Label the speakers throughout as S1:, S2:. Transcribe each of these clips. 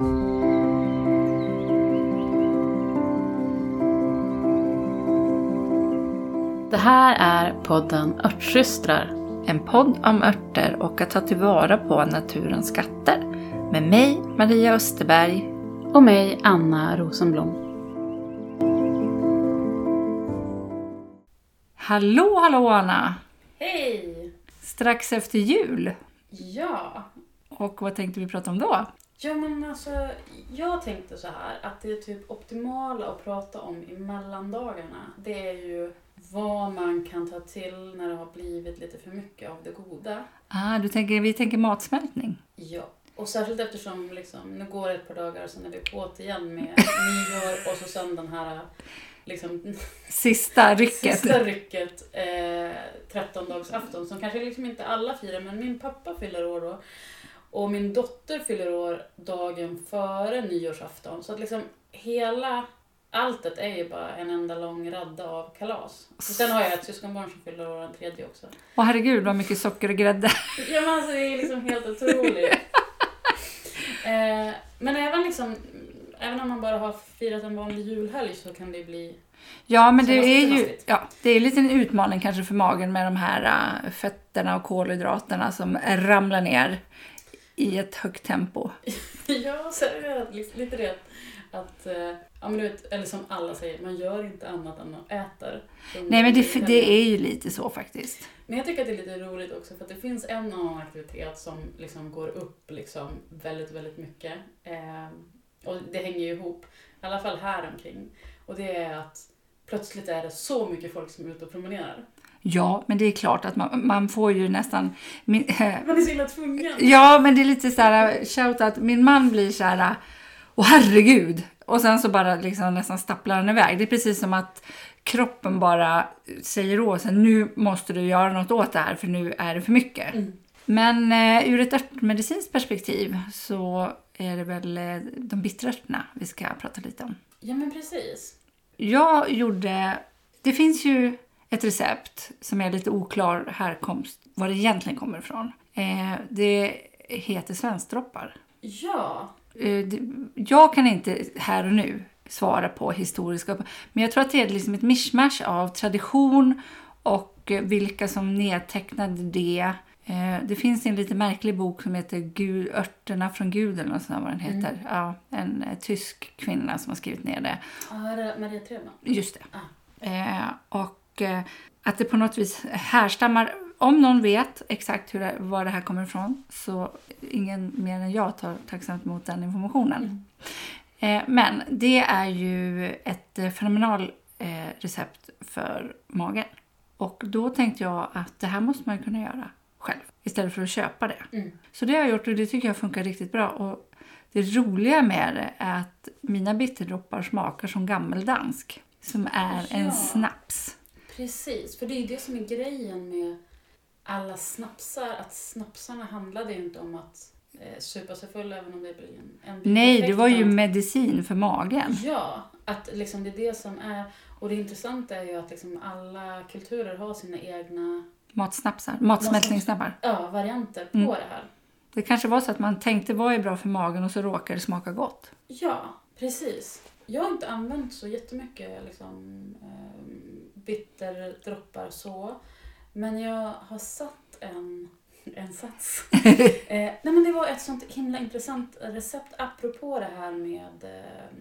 S1: Det här är podden Örtsystrar.
S2: En podd om örter och att ta tillvara på naturens skatter. Med mig, Maria Österberg.
S1: Och mig, Anna Rosenblom.
S2: Hallå, hallå Anna!
S3: Hej!
S2: Strax efter jul.
S3: Ja.
S2: Och vad tänkte vi prata om då?
S3: Ja men alltså, jag tänkte så här att det är typ optimala att prata om i mellandagarna. Det är ju vad man kan ta till när det har blivit lite för mycket av det goda.
S2: Ah, du tänker, vi tänker matsmältning.
S3: Ja. Och särskilt eftersom liksom, nu går det ett par dagar sen är vi på igen med nyår och så sen den här liksom,
S2: Sista rycket.
S3: sista rycket, eh, 13-dagsafton som kanske liksom inte alla firar men min pappa fyller år då. Och min dotter fyller år dagen före nyårsafton. Så att liksom hela alltet är ju bara en enda lång radda av kalas. Och sen har jag ett syskonbarn som fyller år den tredje också.
S2: Åh herregud vad mycket socker och grädde.
S3: Ja men alltså det är liksom helt otroligt. eh, men även liksom, även om man bara har firat en vanlig julhelg så kan det bli
S2: Ja, men det är ju ja, det är lite en utmaning kanske för magen med de här äh, fetterna och kolhydraterna som ramlar ner i ett högt tempo.
S3: Ja, så är det lite, lite det att, eh, ja men du vet, eller som alla säger, man gör inte annat än att äter.
S2: Nej, men det, det är ju lite så faktiskt.
S3: Men jag tycker att det är lite roligt också för att det finns en annan aktivitet som liksom går upp liksom väldigt, väldigt mycket. Eh, och det hänger ju ihop, i alla fall här omkring. Och det är att plötsligt är det så mycket folk som är ute och promenerar.
S2: Ja, men det är klart att man, man får ju nästan... Min,
S3: Man är så himla tvungen.
S2: ja, men det är lite så här, shout att min man blir så här, åh herregud! Och sen så bara liksom nästan stapplar han iväg. Det är precis som att kroppen bara säger åt sig, nu måste du göra något åt det här för nu är det för mycket.
S3: Mm.
S2: Men eh, ur ett örtmedicinskt perspektiv så är det väl eh, de bittra örterna vi ska prata lite om.
S3: Ja men precis.
S2: Jag gjorde... Det finns ju ett recept som är lite oklar härkomst, var det egentligen kommer ifrån. Eh, det heter svenskdroppar.
S3: Ja,
S2: Eh, det, jag kan inte här och nu svara på historiska... Men jag tror att det är liksom ett mischmasch av tradition och vilka som nedtecknade det. Eh, det finns en lite märklig bok som heter Gud, Örterna från Gud eller något sånt vad den heter. Ja, en eh, tysk kvinna som har skrivit ner det.
S3: är Maria Treman.
S2: Just det.
S3: Ah.
S2: Eh, och eh, att det på något vis härstammar. Om någon vet exakt hur det, var det här kommer ifrån så ingen mer än jag tar tacksamt emot den informationen. Eh, men det är ju ett eh, fenomenal eh, recept för magen. Och då tänkte jag att det här måste man ju kunna göra själv istället för att köpa det.
S3: Mm.
S2: Så det har jag gjort och det tycker jag funkar riktigt bra. Och det roliga med det är att mina bitterdroppar smakar som gammeldansk. Som är en snaps.
S3: Precis, för det är ju det som är grejen med alla snapsar. Att snapsarna handlade ju inte om att eh, supa sig full även om det blir en, en
S2: Nej, det var ju medicin för magen.
S3: Ja, att liksom det är det som är... Och det intressanta är ju att liksom alla kulturer har sina egna
S2: Matsnapsar, matsmältningssnappar.
S3: ja, varianter på
S2: Mm.
S3: det här.
S2: Det kanske var så att man tänkte vad är bra för magen och så råkar det smaka gott.
S3: Ja, precis. Jag har inte använt så jättemycket liksom, eh, bitterdroppar så. Men jag har satt en, en sats. eh, nej men det var ett sånt himla intressant recept apropå det här med eh,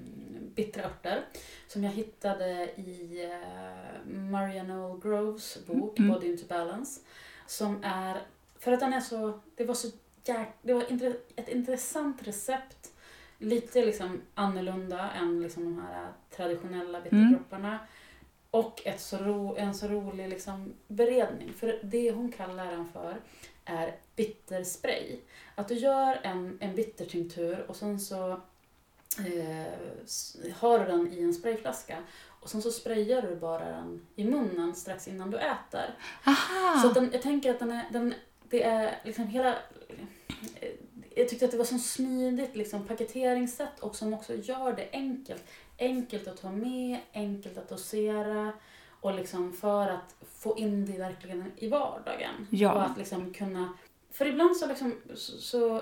S3: bittra örter. Som jag hittade i eh, Marianne Groves bok
S2: Mm.
S3: Body into Balance. Som är, för att den är så, det var så det var ett intressant recept lite liksom annorlunda än liksom de här traditionella bitterdropparna. Och ett så ro, en så rolig liksom beredning. För det hon kallar den för är bitterspray. Att du gör en, en bittertinktur och sen så eh, har du den i en sprayflaska. Och sen så sprayar du bara den i munnen strax innan du äter.
S2: Aha!
S3: Så att den, jag tänker att den är, den, det är liksom hela... eh, Jag tyckte att det var så smidigt liksom, paketeringssätt och som också gör det enkelt. Enkelt att ta med, enkelt att dosera och liksom för att få in det verkligen i vardagen.
S2: Ja.
S3: Och att liksom kunna... För ibland så liksom så... så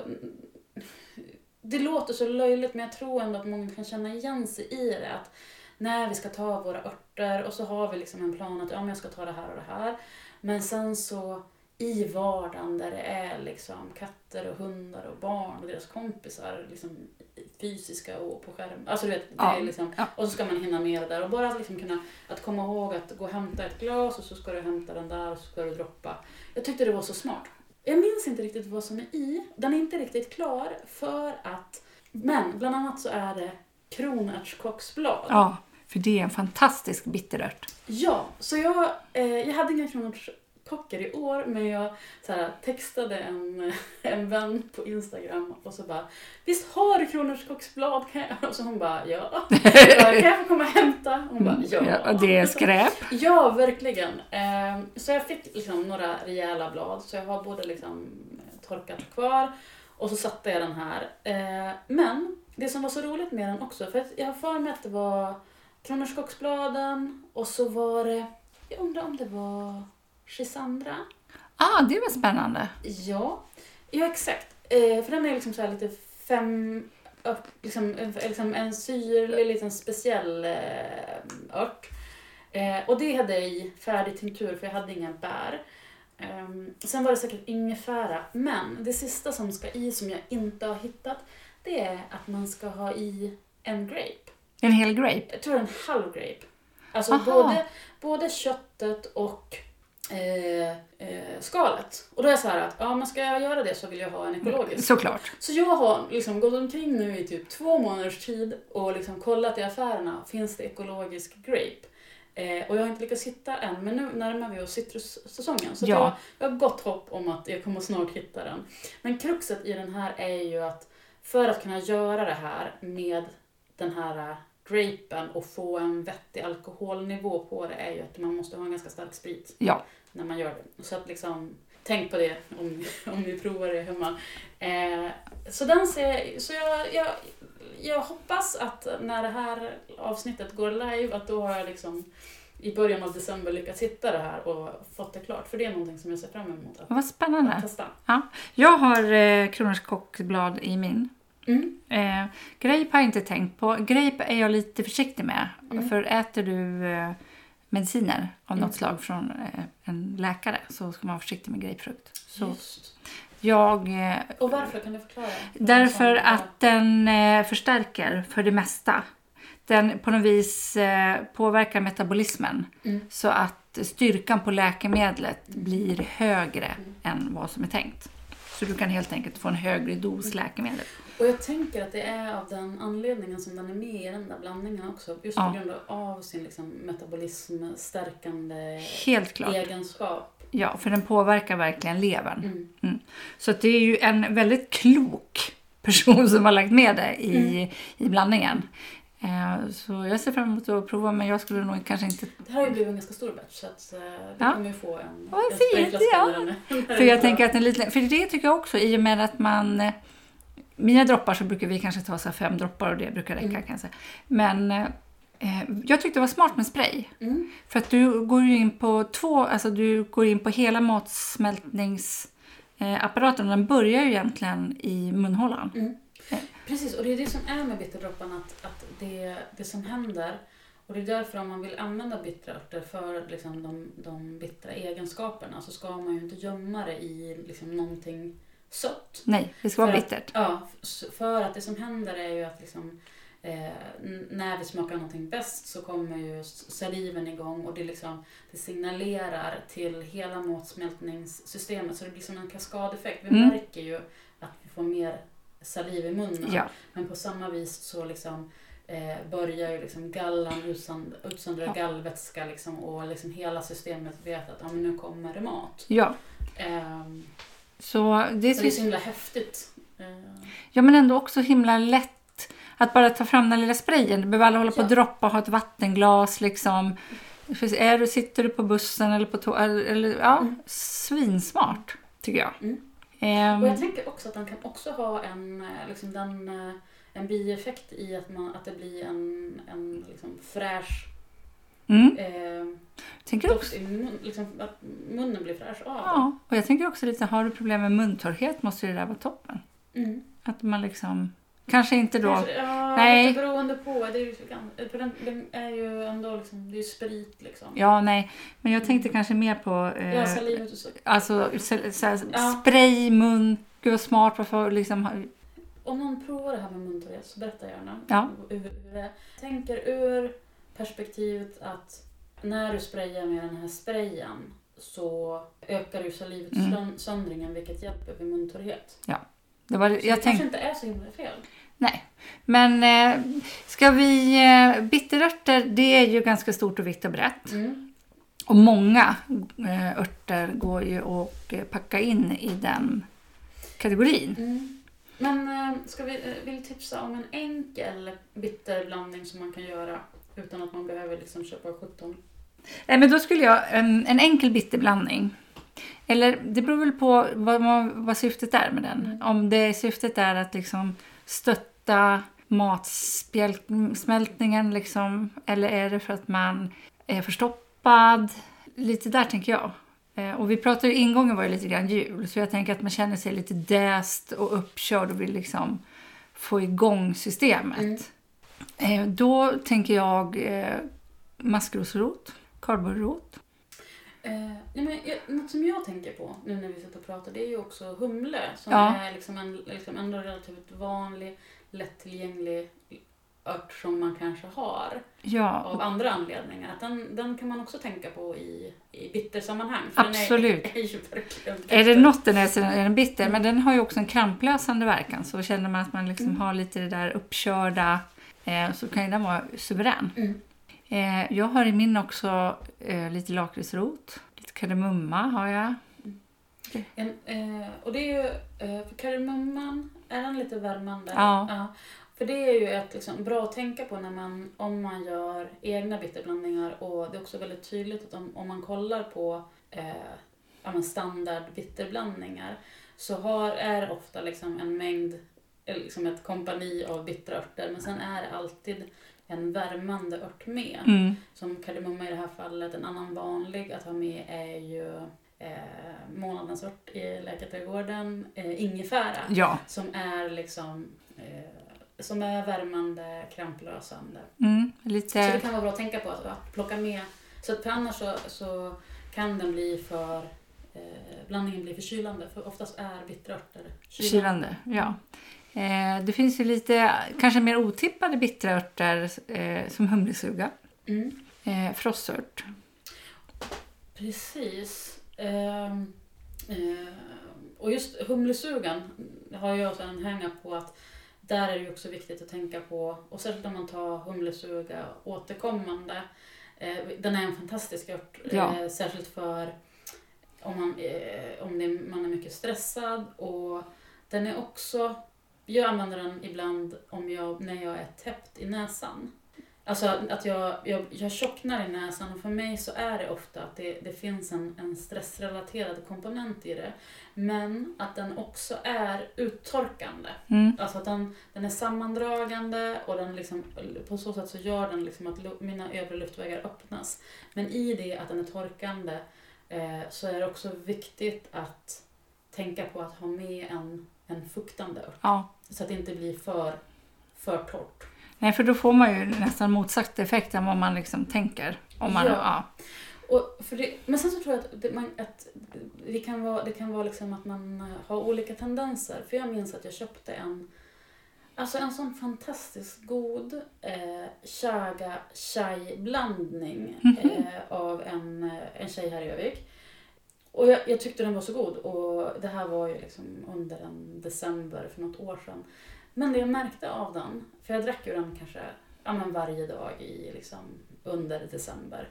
S3: det låter så löjligt men jag tror ändå att många kan känna igen sig i det. Att när vi ska ta våra örter och så har vi liksom en plan att ja, jag ska ta det här och det här. Men sen så i vardagen där det är liksom katter och hundar och barn och deras kompisar liksom fysiska och på skärm. Alltså du vet, det
S2: Ja,
S3: är liksom,
S2: ja.
S3: och så ska man hinna med det där och bara att liksom kunna att komma ihåg att gå och hämta ett glas och så ska du hämta den där och så ska du droppa. Jag tyckte det var så smart. Jag minns inte riktigt vad som är i. Den är inte riktigt klar för att, men bland annat så är det kronärtskocksblad.
S2: Ja, för det är en fantastisk bitterört.
S3: Ja, så jag, eh, jag hade inga kronärtskockor i år men jag så här, textade en, en vän på Instagram och så bara Visst har du kronärtskocksblad? Och så hon bara ja. Jag bara, kan jag få komma och hämta? Hon bara ja.
S2: Ja, det är skräp.
S3: Ja, verkligen. Eh, så jag fick liksom några rejäla blad så jag har både liksom torkat kvar och så satte jag den här. Eh, men det som var så roligt med den också, för jag har för mig att det var kronärtskocksbladen och så var det, jag undrar om det var Chisandra?
S2: Ah, det var spännande.
S3: Ja, ja exakt. Eh, för den är liksom så här lite fem, liksom, en- liksom en syrlig liten speciell eh, ört. Eh, och det hade jag i färdig tinktur för jag hade inga bär. Ehm, sen var det säkert ingefära, men det sista som ska i som jag inte har hittat det är att man ska ha i en grape.
S2: En hel grape.
S3: Jag tror en halv grape. Alltså
S2: Aha.
S3: både, både köttet och eh, eh, skalet. Och då är jag så här att, ja men ska jag göra det så vill jag ha en ekologisk.
S2: Såklart.
S3: Så jag har liksom gått omkring nu i typ två månaders tid och liksom kollat i affärerna, finns det ekologisk grape? Eh, och jag har inte lyckats hitta än, men nu närmar vi oss citrussäsongen. Så
S2: Ja.
S3: jag, jag har gott hopp om att jag kommer snart hitta den. Men kruxet i den här är ju att för att kunna göra det här med den här äh, grapen och få en vettig alkoholnivå på det är ju att man måste ha en ganska stark sprit
S2: Ja.
S3: när man gör det. Så att liksom, tänk på det om, om ni provar det hemma. Eh, så den ser, så jag, jag, jag hoppas att när det här avsnittet går live att då har jag liksom i början av december lyckats hitta det här och fått det klart. För det är någonting som jag ser fram emot att,
S2: Vad
S3: att
S2: spännande.
S3: testa.
S2: Jag har eh, kronärtskockblad i min.
S3: Mm.
S2: Eh, grape har jag inte tänkt på. Grape är jag lite försiktig med.
S3: Mm.
S2: För äter du eh, mediciner av
S3: Mm.
S2: något slag från eh, en läkare så ska man vara försiktig med grapefrukt. Så
S3: Just.
S2: jag... Eh,
S3: Och varför? Kan du förklara?
S2: Därför att den eh, förstärker för det mesta. Den på något vis eh, påverkar metabolismen
S3: Mm.
S2: så att styrkan på läkemedlet blir högre
S3: Mm.
S2: än vad som är tänkt. Så du kan helt enkelt få en högre dos läkemedel.
S3: Och jag tänker att det är av den anledningen som den är med i den där blandningen också. Just
S2: Ja.
S3: på grund av sin liksom metabolismstärkande
S2: Helt klart.
S3: egenskap.
S2: Ja, för den påverkar verkligen levern.
S3: Mm.
S2: Så att det är ju en väldigt klok person som har lagt med det i,
S3: Mm.
S2: i blandningen. Eh, Så jag ser fram emot att prova men jag skulle nog kanske inte
S3: Det här har ju blivit en ganska stor batch så att eh, vi
S2: Ja.
S3: kommer ju få en,
S2: Vad fint, ja. För jag tänker att en liten, för det tycker jag också i och med att man mina droppar så brukar vi kanske ta så här fem droppar och det brukar räcka
S3: Mm.
S2: kan jag säga. Men eh, jag tyckte det var smart med spray.
S3: Mm.
S2: För att du går ju in på två, alltså du går in på hela matsmältningsapparaten och den börjar ju egentligen i munhålan.
S3: Mm. Precis, och det är det som är med bitterdropparna, att, att det, det som händer och det är därför om man vill använda bittra örter för liksom de, de bittra egenskaperna så ska man ju inte gömma det i liksom någonting sött.
S2: Nej, det ska vara
S3: För att-
S2: bittert.
S3: Ja, för att det som händer är ju att liksom, eh, när vi smakar någonting bäst så kommer ju saliven igång och det, liksom, det signalerar till hela matsmältningssystemet så det blir som en kaskadeffekt. Vi
S2: Mm.
S3: märker ju att vi får mer saliv i munnen.
S2: Ja,
S3: Men på samma vis så liksom, eh, börjar ju liksom gallan utsönd- utsöndra
S2: Ja.
S3: gallvätska liksom, och liksom hela systemet vet att ja, men nu kommer det mat.
S2: ja.
S3: Ehm,
S2: Så det är
S3: så det är så himla häftigt. Eh,
S2: ja, men ändå också himla lätt att bara ta fram den lilla sprayen. Du behöver aldrig hålla på och
S3: Ja.
S2: droppa, ha ett vattenglas liksom. Är du, sitter du på bussen eller på eller ja,
S3: Mm.
S2: svinsmart tycker jag.
S3: Mm.
S2: Ehm,
S3: Och jag tänker också att den kan också ha en, eh, liksom den, eh, en bieffekt i att, man, att det blir en, en liksom fräsch
S2: mm.
S3: eh,
S2: tänker också,
S3: i mun, liksom, att munnen blir fräsch av det.
S2: ja, och jag tänker också lite, har du problem med muntorrhet måste det där vara toppen.
S3: Mm.
S2: Att man liksom Kanske inte då.
S3: Kanske, ja,
S2: Nej.
S3: lite beroende på. Det är ju, för den, är ju ändå liksom, det är ju sprit liksom.
S2: Ja, nej. Men jag tänkte kanske mer på... Eh,
S3: Ja, salivet och så.
S2: alltså så, så här,
S3: Ja.
S2: spray, mun. Gud vad smart. Varför liksom...
S3: Om någon provar det här med muntorrhet så berätta gärna
S2: Ja.
S3: det är. Tänker ur perspektivet att när du sprayar med den här sprayen så ökar ju salivutsöndringen vilket hjälper vid muntorrhet.
S2: Det var,
S3: Så
S2: jag
S3: det kanske inte är så himla fel.
S2: nej. Men eh, ska vi... Eh, bitterörter, det är ju ganska stort och vitt och brett.
S3: Mm.
S2: Och många eh, örter går ju att eh, packa in i den kategorin.
S3: Mm. Men eh, ska vi eh, vill tipsa om en enkel bitterblandning som man kan göra utan att man behöver liksom köpa 17
S2: Nej, men då skulle jag... En, en enkel bitterblandning. Eller det beror väl på vad, man, vad syftet är med den.
S3: Mm.
S2: Om det syftet är att liksom stötta matsmältningen liksom. Eller är det för att man är förstoppad? Lite där tänker jag. Eh, Och vi pratade ingången var ju lite grann jul. Så jag tänker att man känner sig lite däst och uppkörd och vill liksom få igång systemet.
S3: Mm.
S2: Eh, Då tänker jag eh, maskrosrot, kardborrerot.
S3: Eh, men, något som jag tänker på nu när vi sitter och pratar det är ju också humle som
S2: Ja.
S3: är liksom en liksom ändå relativt vanlig, lättillgänglig ört som man kanske har
S2: Ja,
S3: av andra anledningar. Att den, den kan man också tänka på i, i bittersammanhang.
S2: Absolut.
S3: Den är, är
S2: Är det något den är så är den bitter, men den har ju också en kramplösande verkan. Så känner man att man liksom
S3: Mm.
S2: har lite det där uppkörda eh, så kan ju den vara suverän.
S3: Mm.
S2: Eh, jag har i min också eh, lite lakritsrot, lite kardemumma har jag.
S3: En, eh, och det är ju, eh, för kardemumman, är den lite värmande?
S2: Ja.
S3: För det är ju ett liksom, bra att tänka på när man, om man gör egna bitterblandningar och det är också väldigt tydligt att om, om man kollar på eh, ja, standard bitterblandningar så har, är ofta liksom en mängd, liksom ett kompani av bittra örter men sen är det alltid en värmande ört med.
S2: Mm.
S3: Som kardemumma i det här fallet. En annan vanlig att ha med är ju eh, månadens ört i läkarträdgården, eh, ingefära.
S2: Ja.
S3: Som är liksom eh, som är värmande, kramplösande.
S2: Mm.
S3: Så det
S2: Lite,
S3: kan vara bra att tänka på att, att plocka med. Så att för annars så, så kan den bli för eh, blandningen blir förkylande. För oftast är bitterörter
S2: kylande. Ja. Eh, det finns ju lite, kanske mer otippade bittra örter eh, som humlesuga,
S3: Mm.
S2: eh, frossört.
S3: Precis. Ehm, eh, och just humlesugan har jag en hänga på att där är det också viktigt att tänka på, och särskilt om man tar humlesuga återkommande. Eh, den är en fantastisk ört,
S2: Ja.
S3: eh, särskilt för om, man, om det, man är mycket stressad. Och den är också, jag använder den ibland om jag, när jag är täppt i näsan. Alltså att jag, jag, jag tjocknar i näsan och för mig så är det ofta att det, det finns en, en stressrelaterad komponent i det. Men att den också är uttorkande.
S2: Mm.
S3: Alltså att den, den är sammandragande och den liksom, på så sätt så gör den liksom att mina övre luftvägar öppnas. Men i det att den är torkande eh, så är det också viktigt att tänka på att ha med en, en fuktande ört.
S2: Ja.
S3: Så att det inte blir för, för torrt.
S2: Nej, för då får man ju nästan motsatt effekt än vad man liksom tänker. Om man,
S3: Ja.
S2: ja.
S3: Och för det, men sen så tror jag att, det, man, att det kan vara, det kan vara liksom att man har olika tendenser. För jag minns att jag köpte en Alltså en sån fantastiskt god eh, chaga chai-blandning eh, av en, eh, en tjej här i Övik. Och jag, jag tyckte den var så god och det här var ju liksom under en december för något år sedan. Men det jag märkte av den, för jag drack ju den kanske ja, men varje dag i liksom under december.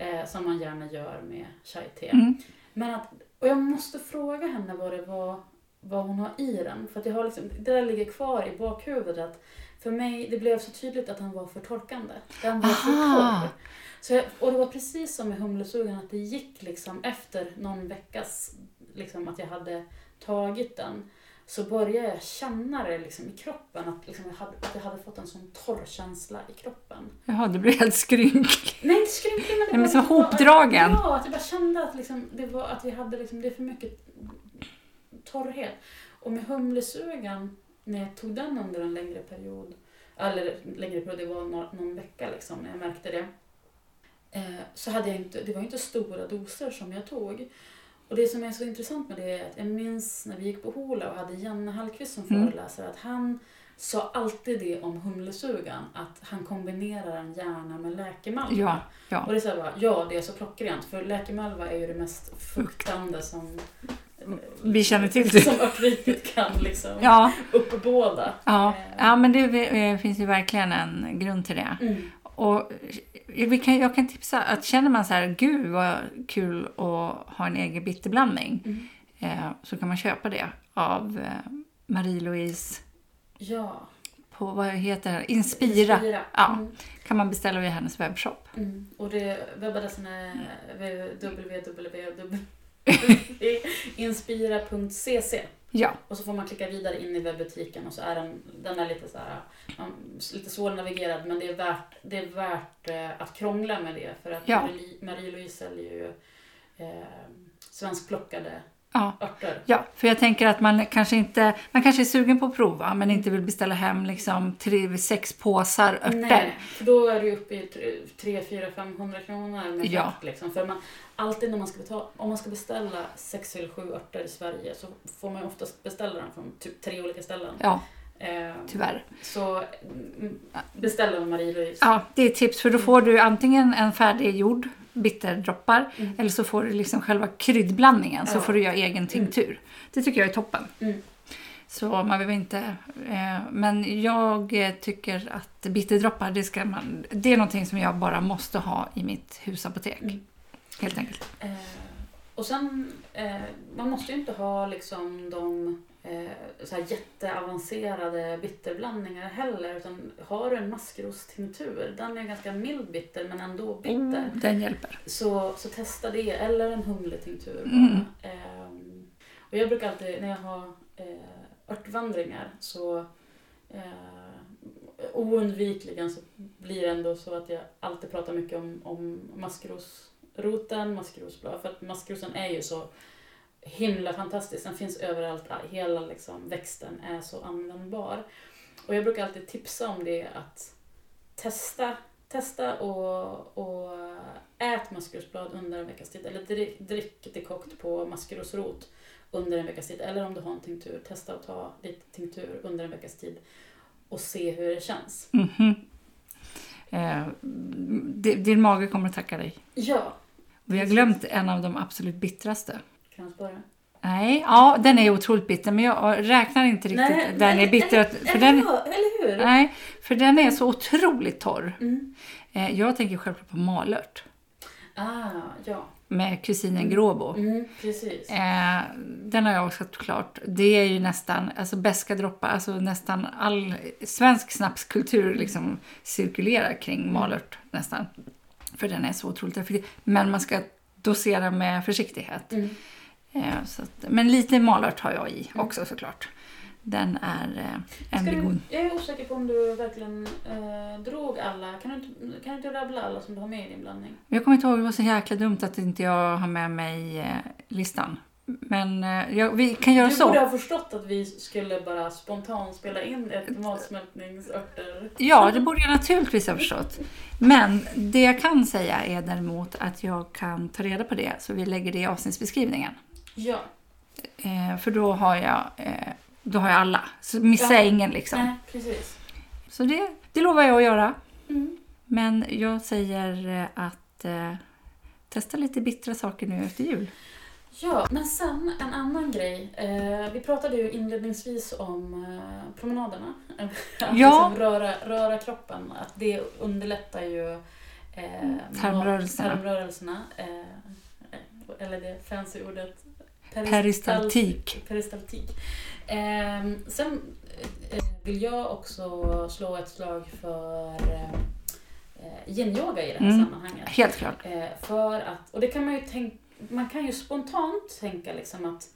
S3: Eh, som man gärna gör med chai-te.
S2: Mm.
S3: Men att, och jag måste fråga henne vad det var, vad hon har i den. För att jag har liksom, det där ligger kvar i bakhuvudet för mig, det blev så tydligt att den var för torkande. Den var för
S2: Aha.
S3: torr. Så jag, och det var precis som med humlesugan att det gick liksom efter någon veckas, liksom att jag hade tagit den. Så började jag känna det liksom i kroppen, att, liksom jag hade, att jag hade fått en sån torr känsla i kroppen.
S2: Jaha, det blir helt skrynkligt.
S3: Nej, inte skrynklig men det
S2: men
S3: var-
S2: hopdragen.
S3: Ja, att jag bara kände att, liksom, det, var, att jag hade liksom, det är för mycket torrhet. Och med humlesugan, när jag tog den under en längre period, eller längre period, det var någon, någon vecka liksom, när jag märkte det. Eh, så hade jag inte, det var inte stora doser som jag tog. Och det som är så intressant med det är att jag minns när vi gick på Hola och hade Janne Hallqvist som
S2: Mm.
S3: föreläsare att han sa alltid det om humlesugan, att han kombinerar en gärna med läkemalva.
S2: Ja, ja.
S3: Och det är så bara, ja det är så klockrent för läkemalva är ju det mest fuktande som,
S2: Vi känner till det.
S3: som örtriket kan liksom
S2: Ja,
S3: uppbåda.
S2: ja.
S3: Eh,
S2: ja men det eh, finns ju verkligen en grund till det.
S3: Mm.
S2: Och vi kan, jag kan tipsa att känner man så här, gud vad kul att ha en egen bitterblandning.
S3: Mm.
S2: Eh, så kan man köpa det av eh, Marie-Louise
S3: Ja.
S2: på, vad heter det? Inspira.
S3: Inspira.
S2: Ja.
S3: Mm.
S2: Kan man beställa via hennes webbshop.
S3: Mm. Och det webbadressen är www.inspira.cc
S2: Ja,
S3: och så får man klicka vidare in i webbutiken och så är den, den är lite så här, lite svårnavigerad men det är värt, det är värt eh, att krångla med det för att
S2: Ja.
S3: Marie- Marie-Louise säljer ju eh, svenskplockade
S2: ja.
S3: örter.
S2: Ja, för jag tänker att man kanske inte, man kanske är sugen på att prova men inte vill beställa hem liksom tre, sex påsar örter.
S3: Nej, för då är det uppe i 3, 4, 500 kronor med
S2: Ja.
S3: frakt. Liksom. För man, alltid när man ska betala, om man ska beställa sex eller sju örter i Sverige så får man oftast beställa dem från typ tre olika ställen.
S2: Ja,
S3: Eh,
S2: tyvärr.
S3: så mm, beställer Marie-Louise.
S2: Ja, det är ett tips för då får du antingen en färdiggjord bitterdroppar
S3: Mm.
S2: eller så får du liksom själva kryddblandningen så får du göra egen tinktur. Det tycker jag är toppen.
S3: Mm.
S2: Så man behöver inte... Eh, men jag tycker att bitterdroppar, det, ska man, det är någonting som jag bara måste ha i mitt husapotek.
S3: Mm.
S2: Helt enkelt.
S3: Eh, och sen, eh, man måste ju inte ha liksom de så här jätteavancerade bitterblandningar heller. Utan har du en maskrostintur, den är ganska mild bitter men ändå bitter.
S2: Oh, den hjälper.
S3: Så, så testa det, eller en humletinktur bara.
S2: Mm.
S3: Ehm, och jag brukar alltid, när jag har eh, örtvandringar så eh, oundvikligen så blir det ändå så att jag alltid pratar mycket om, om maskrosroten, maskrosblad. För att maskrosen är ju så himla fantastisk. Den finns överallt. Hela liksom, växten är så användbar. Och jag brukar alltid tipsa om det att testa, testa och, och ät maskrosblad under en veckas tid. Eller drick, drick det kokt på maskrosrot under en veckas tid. Eller om du har en tinktur, testa att ta lite tinktur under en veckas tid och se hur det känns.
S2: Mhm. Eh, di- din mage kommer att tacka dig.
S3: Ja,
S2: Vi har glömt en av de absolut bittraste.
S3: Kranspåre.
S2: Nej, ja den är otroligt bitter men jag räknar inte riktigt den är bitter. att- För
S3: eller,
S2: den,
S3: hur? eller hur?
S2: nej, för den är så otroligt torr.
S3: Mm.
S2: Eh, jag tänker självklart på malört
S3: Ah, ja.
S2: med kusinen Gråbo.
S3: Mm, precis.
S2: Eh, den har jag också klart. Det är ju nästan, alltså beska droppar, alltså nästan all svensk snapskultur liksom cirkulerar kring malört nästan. För den är så otroligt effektiv. Men man ska dosera med försiktighet.
S3: Mm.
S2: Eh, så att, men lite malört har jag i också såklart. Den är eh, en
S3: Ska du, jag är osäker på om du verkligen eh, drog alla. Kan du, inte, kan du inte rabbla alla som du har med i din blandning?
S2: Jag kommer inte ihåg, det var så jäkla dumt att inte jag har med mig eh, listan. Men eh, jag, vi kan göra
S3: Du
S2: så.
S3: borde ha förstått att vi skulle bara spontant spela in ett matsmältningsörter.
S2: Ja, det borde jag naturligtvis ha förstått. Men det jag kan säga är däremot att jag kan ta reda på det så vi lägger det i avsnittsbeskrivningen.
S3: Ja.
S2: Eh, för då har jag, eh, då har jag alla. Så missa
S3: Ja.
S2: ingen liksom.
S3: Nej, precis.
S2: Så det, det lovar jag att göra.
S3: Mm.
S2: Men jag säger eh, att eh, testa lite bittra saker nu efter jul.
S3: Ja, men sen en annan grej. Eh, vi pratade ju inledningsvis om eh, promenaderna. Att
S2: Ja.
S3: liksom röra, röra kroppen. Att det underlättar ju eh,
S2: Tarmrörelserna.
S3: tarmrörelserna. Eh, eller det fancy ordet
S2: Peristaltik.
S3: peristaltik. Eh, sen eh, vill jag också slå ett slag för eh, eh, yin-yoga i det här
S2: Mm.
S3: sammanhanget.
S2: Helt klart.
S3: Eh, för att, och det kan man ju tänka, man kan ju spontant tänka liksom att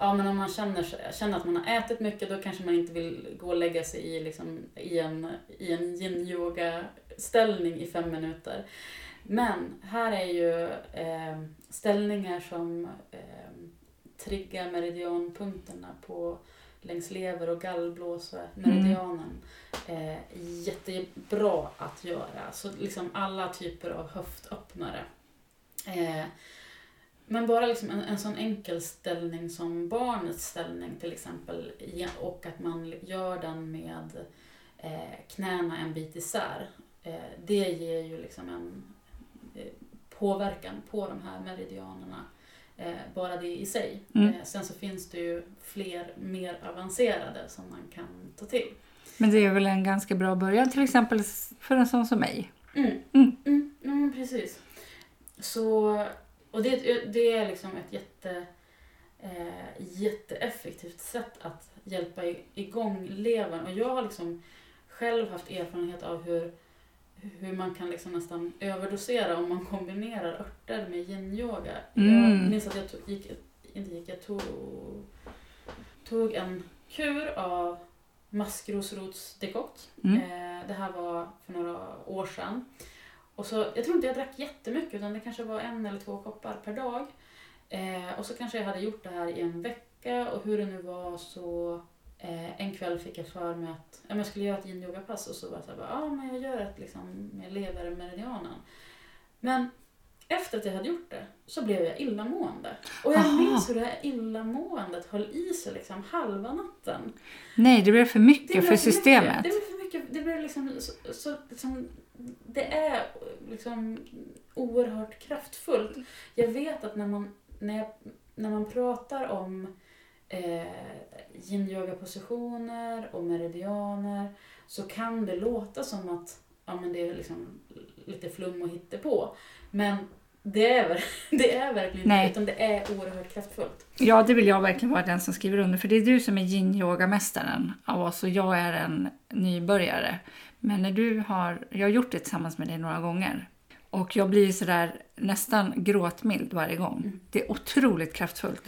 S3: Ja men om man känner, känner att man har ätit mycket då kanske man inte vill gå och lägga sig i, liksom, i en, i en yin-yoga ställning i fem minuter. Men här är ju eh, ställningar som eh, triggar meridianpunkterna på längs lever och gallblåsa, meridianen. Eh, jättebra att göra. Så liksom alla typer av höftöppnare. Eh, men bara liksom en, en sån enkel ställning som barnets ställning till exempel och att man gör den med eh, knäna en bit isär. Eh, det ger ju liksom en påverkan på de här meridianerna. Eh, bara det i sig.
S2: Mm.
S3: Eh, sen så finns det ju fler mer avancerade som man kan ta till.
S2: Men det är väl en ganska bra början till exempel för en sån som mig.
S3: Mm.
S2: Mm.
S3: Mm, mm, precis. Så, och det, det är liksom ett jätte, eh, jätteeffektivt sätt att hjälpa igång levern. Och jag har liksom själv haft erfarenhet av hur, hur man kan liksom nästan överdosera om man kombinerar örter med yin-yoga.
S2: Mm.
S3: Jag minns att jag tog, gick, inte gick, jag tog, tog en kur av maskrosrotsdekott.
S2: Mm.
S3: Eh, det här var för några år sedan. Och så, jag tror inte jag drack jättemycket utan det kanske var en eller två koppar per dag. Eh, och så kanske jag hade gjort det här i en vecka och hur det nu var så eh, en kväll fick jag för mig att ja, jag skulle göra ett yin-yoga-pass och så var jag så här, bara, ja men jag gör ett liksom med levermeridianen. Men efter att jag hade gjort det så blev jag illamående. Och jag
S2: Aha.
S3: minns hur det här illamåendet höll i sig liksom halva natten.
S2: Nej, det blev för mycket
S3: Det
S2: för
S3: blev
S2: systemet.
S3: Mycket. Det blev för mycket. Det blev liksom, så, så, liksom, det är liksom oerhört kraftfullt. Jag vet att när man, när jag, när man pratar om eh, yin-yoga-positioner och meridianer så kan det låta som att ja, men det är liksom lite flum och hittepå. Men det är, det är verkligen
S2: Nej.
S3: det, utan det är oerhört kraftfullt.
S2: Ja, det vill jag verkligen vara den som skriver under. För det är du som är yin-yoga-mästaren av oss och jag är en nybörjare. Men när du har, jag har gjort det tillsammans med dig några gånger. Och jag blir sådär nästan gråtmild varje gång.
S3: Mm.
S2: Det är otroligt kraftfullt.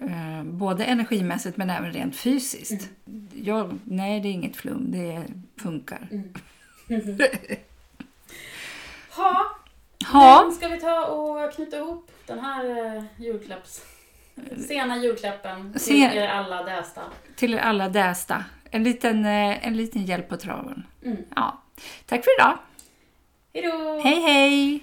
S2: Eh, både energimässigt men även rent fysiskt. Jag, nej, det är inget flum. Det funkar.
S3: Mm. ha,
S2: Ja,
S3: Men ska vi ta och knyta ihop den här eh, julklapps... Sena julklappen till
S2: Sen-
S3: er alla dästa.
S2: till er alla dästa. En liten, eh, en liten hjälp på traven.
S3: Mm.
S2: Ja. Tack för idag.
S3: Hejdå!
S2: Hej hej!